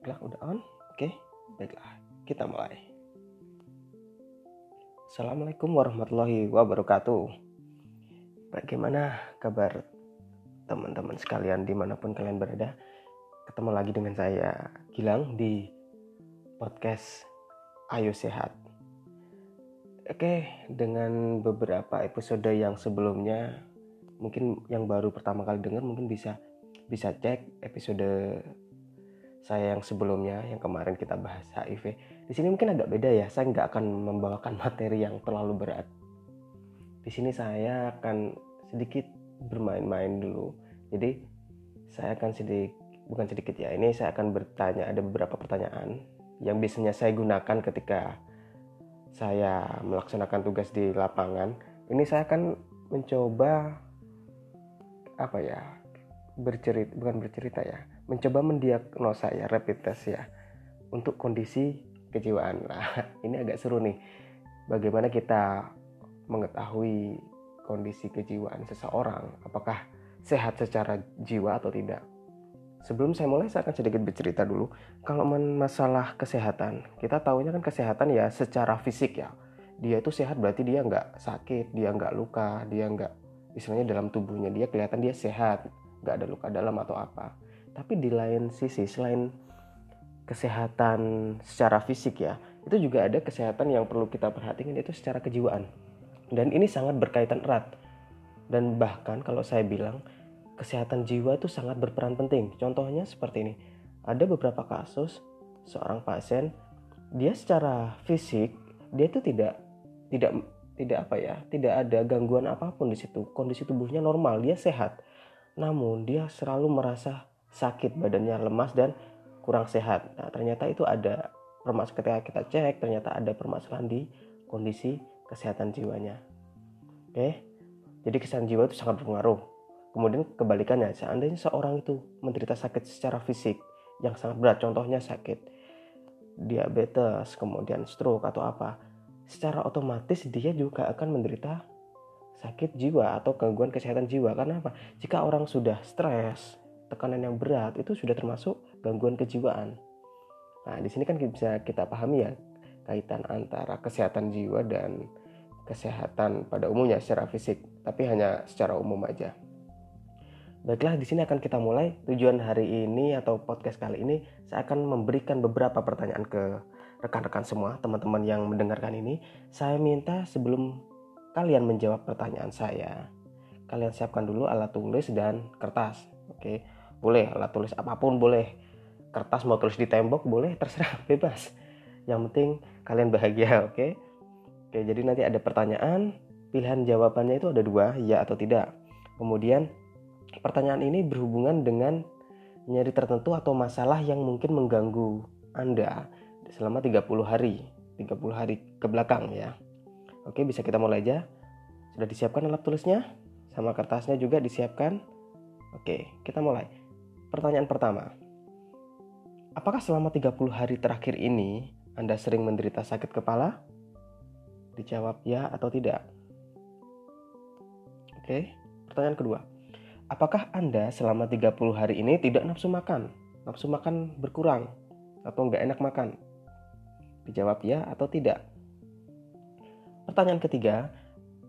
Baiklah, udah on? Oke, baiklah. Kita mulai. Assalamualaikum warahmatullahi wabarakatuh. Bagaimana kabar teman-teman sekalian di mana pun kalian berada? Ketemu lagi dengan saya, Gilang, di podcast Ayo Sehat. Oke, dengan beberapa episode yang sebelumnya, mungkin yang baru pertama kali dengar mungkin bisa bisa cek episode saya yang sebelumnya yang kemarin kita bahas HIV. Di sini mungkin agak beda ya saya nggak akan membawakan materi yang terlalu berat. Di sini saya akan sedikit bermain-main dulu. Jadi saya akan sedikit bukan sedikit ya ini saya akan bertanya ada beberapa pertanyaan yang biasanya saya gunakan ketika saya melaksanakan tugas di lapangan. Ini saya akan mencoba apa ya bercerita bukan bercerita ya mencoba mendiagnosa ya rapid test ya untuk kondisi kejiwaan. Nah ini agak seru nih. Bagaimana kita mengetahui kondisi kejiwaan seseorang? Apakah sehat secara jiwa atau tidak? Sebelum saya mulai saya akan sedikit bercerita dulu. Kalau masalah kesehatan kita tahunya kan kesehatan ya secara fisik ya. Dia itu sehat berarti dia nggak sakit dia nggak luka dia nggak istilahnya dalam tubuhnya dia kelihatan dia sehat nggak ada luka dalam atau apa tapi di lain sisi selain kesehatan secara fisik ya itu juga ada kesehatan yang perlu kita perhatikan itu secara kejiwaan. Dan ini sangat berkaitan erat. Dan bahkan kalau saya bilang kesehatan jiwa itu sangat berperan penting. Contohnya seperti ini. Ada beberapa kasus seorang pasien dia secara fisik dia itu tidak tidak tidak apa ya tidak ada gangguan apa pun di situ. Kondisi tubuhnya normal dia sehat. Namun dia selalu merasa sakit badannya lemas dan kurang sehat. Nah, ternyata itu ada permasalahan ketika kita cek ternyata ada permasalahan di kondisi kesehatan jiwanya. Oke. Jadi kesehatan jiwa itu sangat berpengaruh. Kemudian kebalikannya, seandainya seorang itu menderita sakit secara fisik yang sangat berat, contohnya sakit diabetes, kemudian stroke atau apa, secara otomatis dia juga akan menderita sakit jiwa atau gangguan kesehatan jiwa. Karena apa? Jika orang sudah stres, tekanan yang berat itu sudah termasuk gangguan kejiwaan. Nah, di sini kan bisa kita pahami ya kaitan antara kesehatan jiwa dan kesehatan pada umumnya secara fisik, tapi hanya secara umum aja. Baiklah, di sini akan kita mulai. Tujuan hari ini atau podcast kali ini saya akan memberikan beberapa pertanyaan ke rekan-rekan semua, teman-teman yang mendengarkan ini. Saya minta sebelum kalian menjawab pertanyaan saya. Kalian siapkan dulu alat tulis dan kertas. Oke, boleh alat tulis apa pun boleh. Kertas mau tulis di tembok boleh, terserah bebas. Yang penting kalian bahagia, oke? Oke, jadi nanti ada pertanyaan, pilihan jawabannya itu ada dua, ya atau tidak. Kemudian pertanyaan ini berhubungan dengan nyeri tertentu atau masalah yang mungkin mengganggu Anda selama 30 hari, 30 hari ke belakang ya. Oke, bisa kita mulai aja. Sudah disiapkan alat tulisnya? Sama kertasnya juga disiapkan? Oke, kita mulai. Pertanyaan pertama. Apakah selama 30 hari terakhir ini Anda sering menderita sakit kepala? Dijawab ya atau tidak. Oke, pertanyaan kedua. Apakah Anda selama 30 hari ini tidak nafsu makan? Nafsu makan berkurang atau nggak enak makan? Dijawab ya atau tidak. Pertanyaan ketiga,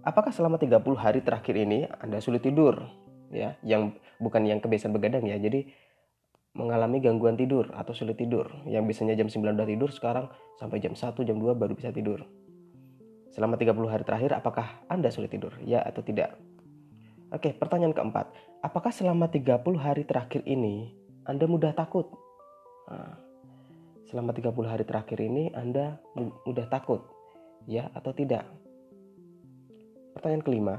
apakah selama 30 hari terakhir ini Anda sulit tidur? Ya, yang bukan yang kebiasaan begadang ya. Jadi mengalami gangguan tidur atau sulit tidur. Yang biasanya jam 9 udah tidur, sekarang sampai jam 1, jam 2 baru bisa tidur. Selama 30 hari terakhir, apakah Anda sulit tidur? Ya atau tidak? Oke, pertanyaan keempat. Apakah selama 30 hari terakhir ini Anda mudah takut? Nah, selama 30 hari terakhir ini Anda mudah takut ya atau tidak? Pertanyaan kelima,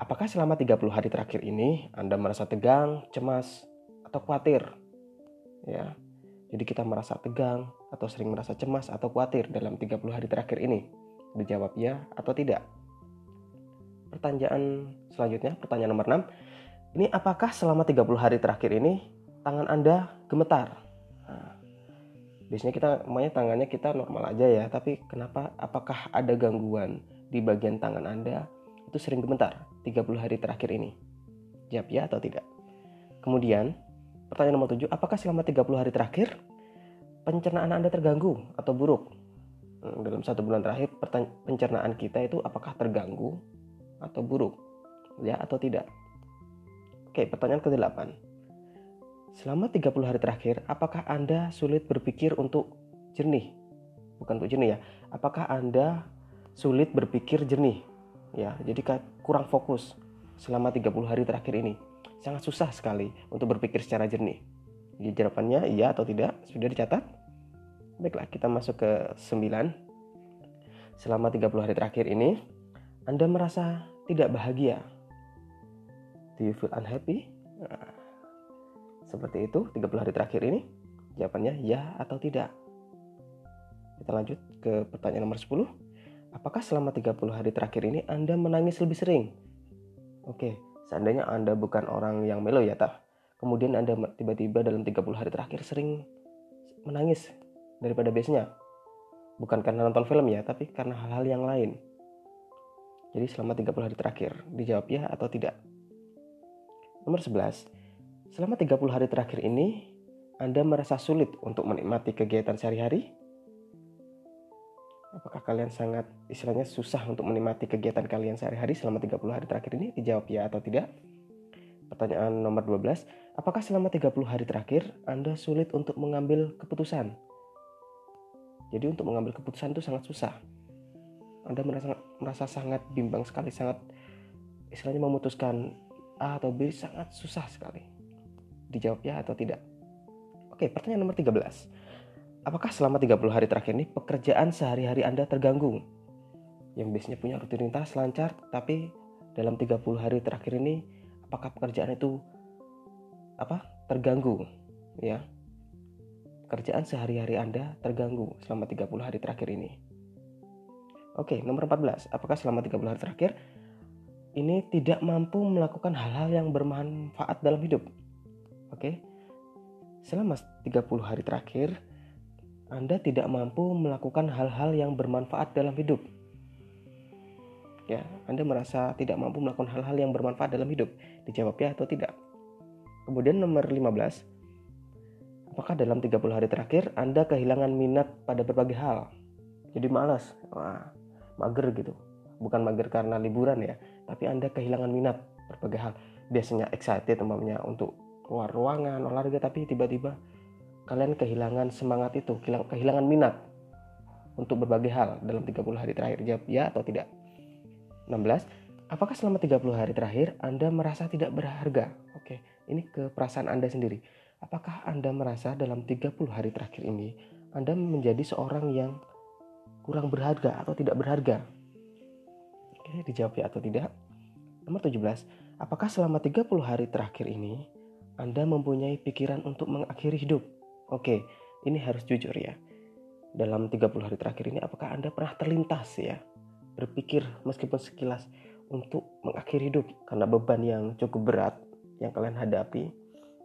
apakah selama 30 hari terakhir ini Anda merasa tegang, cemas, atau khawatir? Ya. Jadi kita merasa tegang atau sering merasa cemas atau khawatir dalam 30 hari terakhir ini. Dijawab ya atau tidak. Pertanyaan selanjutnya, pertanyaan nomor 6. Ini apakah selama 30 hari terakhir ini tangan Anda gemetar? biasanya kita namanya tangannya kita normal aja ya tapi kenapa apakah ada gangguan di bagian tangan anda itu sering gemetar 30 hari terakhir ini jawab ya atau tidak kemudian pertanyaan nomor 7 apakah selama 30 hari terakhir pencernaan Anda terganggu atau buruk? Hmm, dalam satu bulan terakhir pencernaan kita itu apakah terganggu atau buruk? Ya atau tidak? Oke, pertanyaan ke-8. Selama 30 hari terakhir, apakah Anda sulit berpikir untuk jernih? Bukan untuk jernih ya. Apakah Anda sulit berpikir jernih? Ya, jadi kurang fokus selama 30 hari terakhir ini. Sangat susah sekali untuk berpikir secara jernih. Jadi jawabannya iya atau tidak? Sudah dicatat? Baiklah, kita masuk ke 9. Selama 30 hari terakhir ini, Anda merasa tidak bahagia. Do you feel unhappy? Nah, seperti itu 30 hari terakhir ini. Jawabannya ya atau tidak. Kita lanjut ke pertanyaan nomor 10. Apakah selama 30 hari terakhir ini Anda menangis lebih sering? Oke, seandainya Anda bukan orang yang melo ya, tah kemudian Anda tiba-tiba dalam 30 hari terakhir sering menangis daripada biasanya. Bukan karena nonton film ya, tapi karena hal-hal yang lain. Jadi selama 30 hari terakhir, dijawab ya atau tidak. Nomor 11, selama 30 hari terakhir ini, Anda merasa sulit untuk menikmati kegiatan sehari-hari? Apakah kalian sangat istilahnya susah untuk menikmati kegiatan kalian sehari-hari selama 30 hari terakhir ini? Dijawab ya atau tidak. Pertanyaan nomor 12, apakah selama 30 hari terakhir Anda sulit untuk mengambil keputusan? Jadi untuk mengambil keputusan itu sangat susah. Anda merasa merasa sangat bimbang sekali, sangat istilahnya memutuskan A atau B sangat susah sekali. Dijawab ya atau tidak. Oke, pertanyaan nomor 13. Apakah selama 30 hari terakhir ini pekerjaan sehari-hari Anda terganggu? Yang biasanya punya rutinitas lancar, tapi dalam 30 hari terakhir ini apakah pekerjaan itu apa terganggu? Ya. Kerjaan sehari-hari Anda terganggu selama 30 hari terakhir ini. Oke nomor 14 apakah selama 30 hari terakhir ini tidak mampu melakukan hal-hal yang bermanfaat dalam hidup? Oke. Selama 30 hari terakhir Anda tidak mampu melakukan hal-hal yang bermanfaat dalam hidup. Ya Anda merasa tidak mampu melakukan hal-hal yang bermanfaat dalam hidup. Dijawab ya atau tidak? Kemudian nomor 15 apakah dalam 30 hari terakhir Anda kehilangan minat pada berbagai hal? Jadi malas wah mager gitu. Bukan mager karena liburan ya tapi Anda kehilangan minat berbagai hal. Biasanya excited umpamanya untuk keluar ruangan olahraga tapi tiba-tiba kalian kehilangan semangat itu kehilangan minat untuk berbagai hal dalam 30 hari terakhir jawab ya atau tidak 16. Apakah selama 30 hari terakhir Anda merasa tidak berharga? Oke, ini ke perasaan Anda sendiri. Apakah Anda merasa dalam 30 hari terakhir ini Anda menjadi seorang yang kurang berharga atau tidak berharga? Oke, dijawab ya atau tidak. Nomor 17. Apakah selama 30 hari terakhir ini Anda mempunyai pikiran untuk mengakhiri hidup? Oke, ini harus jujur ya. Dalam 30 hari terakhir ini apakah Anda pernah terlintas ya? Berpikir meskipun sekilas untuk mengakhiri hidup karena beban yang cukup berat yang kalian hadapi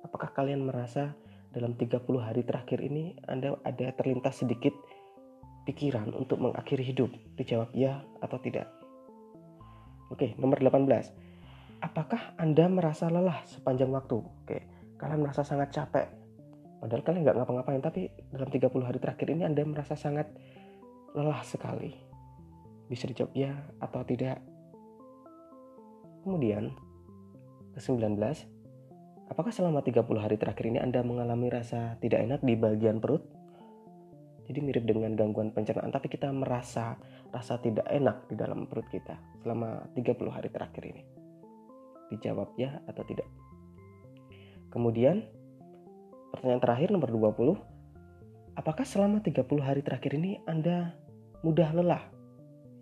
apakah kalian merasa dalam 30 hari terakhir ini Anda ada terlintas sedikit pikiran untuk mengakhiri hidup? Dijawab ya atau tidak? Oke nomor 18 apakah Anda merasa lelah sepanjang waktu? Oke kalian merasa sangat capek padahal kalian nggak ngapa-ngapain tapi dalam 30 hari terakhir ini Anda merasa sangat lelah sekali bisa dijawab ya atau tidak. Kemudian, ke-19, apakah selama 30 hari terakhir ini Anda mengalami rasa tidak enak di bagian perut? Jadi mirip dengan gangguan pencernaan, tapi kita merasa rasa tidak enak di dalam perut kita selama 30 hari terakhir ini. Dijawab ya atau tidak. Kemudian, pertanyaan terakhir nomor 20, apakah selama 30 hari terakhir ini Anda mudah lelah?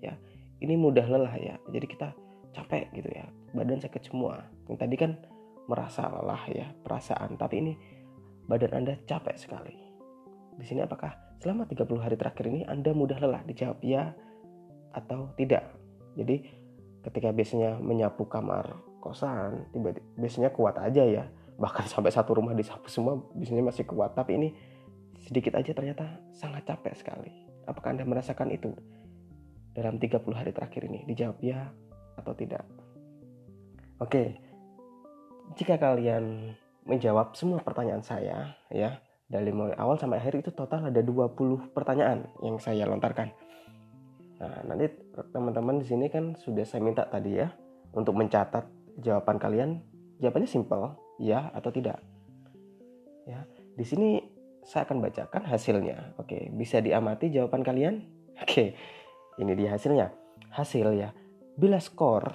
Ya ini mudah lelah ya. Jadi kita capek gitu ya. Badan sakit semua. Yang tadi kan merasa lelah ya perasaan. Tapi ini badan anda capek sekali. Di sini apakah selama 30 hari terakhir ini anda mudah lelah? Dijawab ya atau tidak. Jadi ketika biasanya menyapu kamar kosan tiba biasanya kuat aja ya bahkan sampai satu rumah disapu semua biasanya masih kuat tapi ini sedikit aja ternyata sangat capek sekali apakah anda merasakan itu dalam 30 hari terakhir ini? Dijawab ya atau tidak. Oke. Jika kalian menjawab semua pertanyaan saya ya dari mulai awal sampai akhir itu total ada 20 pertanyaan yang saya lontarkan nah nanti teman-teman di sini kan sudah saya minta tadi ya untuk mencatat jawaban kalian jawabannya simple ya atau tidak ya di sini saya akan bacakan hasilnya oke bisa diamati jawaban kalian oke ini dia hasilnya hasil ya bila skor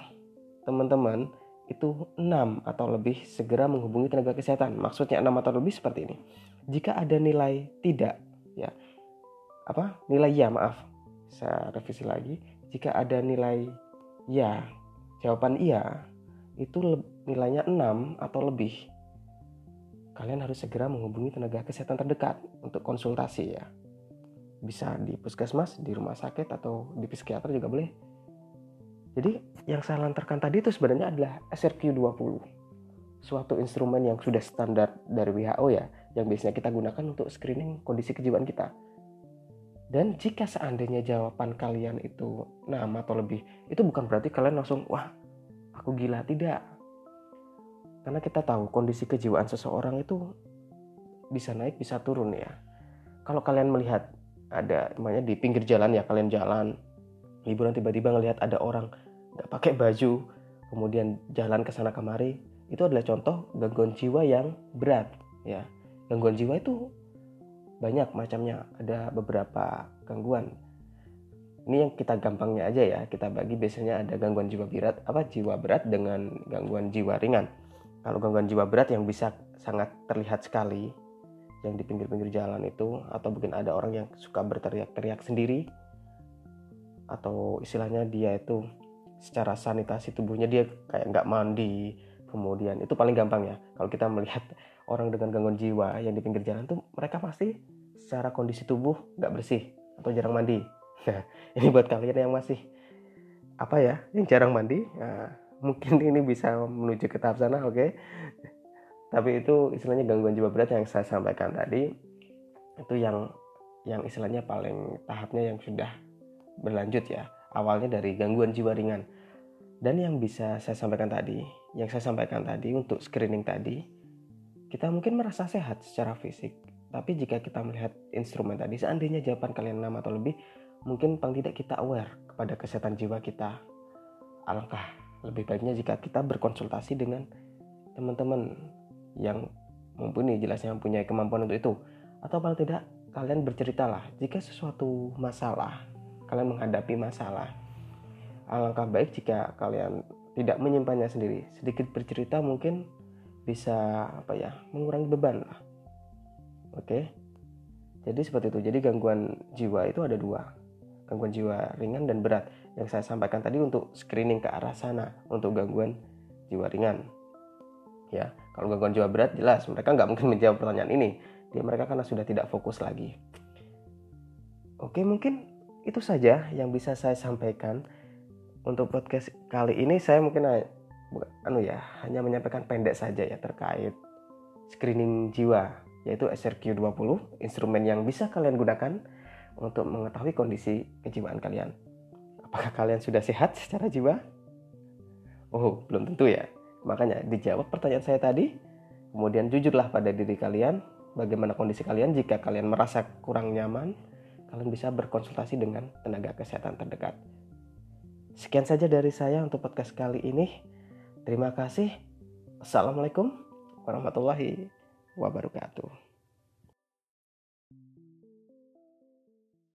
teman-teman itu 6 atau lebih segera menghubungi tenaga kesehatan. Maksudnya 6 atau lebih seperti ini. Jika ada nilai tidak ya. Apa? Nilai ya, maaf. Saya revisi lagi. Jika ada nilai ya, jawaban iya itu nilainya 6 atau lebih. Kalian harus segera menghubungi tenaga kesehatan terdekat untuk konsultasi ya. Bisa di puskesmas, di rumah sakit atau di psikiater juga boleh jadi yang saya lantarkan tadi itu sebenarnya adalah SRQ20. Suatu instrumen yang sudah standar dari WHO ya, yang biasanya kita gunakan untuk screening kondisi kejiwaan kita. Dan jika seandainya jawaban kalian itu 6 atau lebih, itu bukan berarti kalian langsung, wah aku gila, tidak. Karena kita tahu kondisi kejiwaan seseorang itu bisa naik, bisa turun ya. Kalau kalian melihat ada namanya di pinggir jalan ya, kalian jalan, liburan tiba-tiba ngelihat ada orang nggak pakai baju kemudian jalan ke sana kemari itu adalah contoh gangguan jiwa yang berat ya. Gangguan jiwa itu banyak macamnya ada beberapa gangguan. Ini yang kita gampangnya aja ya kita bagi biasanya ada gangguan jiwa berat apa jiwa berat dengan gangguan jiwa ringan kalau gangguan jiwa berat yang bisa sangat terlihat sekali yang di pinggir-pinggir jalan itu atau mungkin ada orang yang suka berteriak-teriak sendiri atau istilahnya dia itu secara sanitasi tubuhnya dia kayak nggak mandi kemudian itu paling gampang ya. Kalau kita melihat orang dengan gangguan jiwa yang di pinggir jalan tuh mereka pasti secara kondisi tubuh nggak bersih atau jarang mandi. Nah ini buat kalian yang masih apa ya yang jarang mandi nah, mungkin ini bisa menuju ke tahap sana oke okay? tapi itu istilahnya gangguan jiwa berat yang saya sampaikan tadi itu yang yang istilahnya paling tahapnya yang sudah berlanjut ya awalnya dari gangguan jiwa ringan. Dan yang bisa saya sampaikan tadi, yang saya sampaikan tadi untuk screening tadi, kita mungkin merasa sehat secara fisik. Tapi jika kita melihat instrumen tadi, seandainya jawaban kalian 6 atau lebih, mungkin paling tidak kita aware kepada kesehatan jiwa kita. Alangkah lebih baiknya jika kita berkonsultasi dengan teman-teman yang mumpuni, jelasnya mempunyai kemampuan untuk itu. Atau paling tidak kalian berceritalah jika sesuatu masalah kalian menghadapi masalah. Alangkah baik jika kalian tidak menyimpannya sendiri. Sedikit bercerita mungkin bisa apa ya mengurangi beban lah. Oke. Jadi seperti itu. Jadi gangguan jiwa itu ada dua. Gangguan jiwa ringan dan berat. Yang saya sampaikan tadi untuk screening ke arah sana untuk gangguan jiwa ringan. Ya, kalau gangguan jiwa berat jelas mereka nggak mungkin menjawab pertanyaan ini. Dia mereka karena sudah tidak fokus lagi. Oke, mungkin itu saja yang bisa saya sampaikan untuk podcast kali ini saya mungkin anu ya hanya menyampaikan pendek saja ya terkait screening jiwa yaitu SRQ20 instrumen yang bisa kalian gunakan untuk mengetahui kondisi kejiwaan kalian apakah kalian sudah sehat secara jiwa oh belum tentu ya makanya dijawab pertanyaan saya tadi kemudian jujurlah pada diri kalian bagaimana kondisi kalian jika kalian merasa kurang nyaman kalian bisa berkonsultasi dengan tenaga kesehatan terdekat. Sekian saja dari saya untuk podcast kali ini. Terima kasih. Assalamualaikum warahmatullahi wabarakatuh.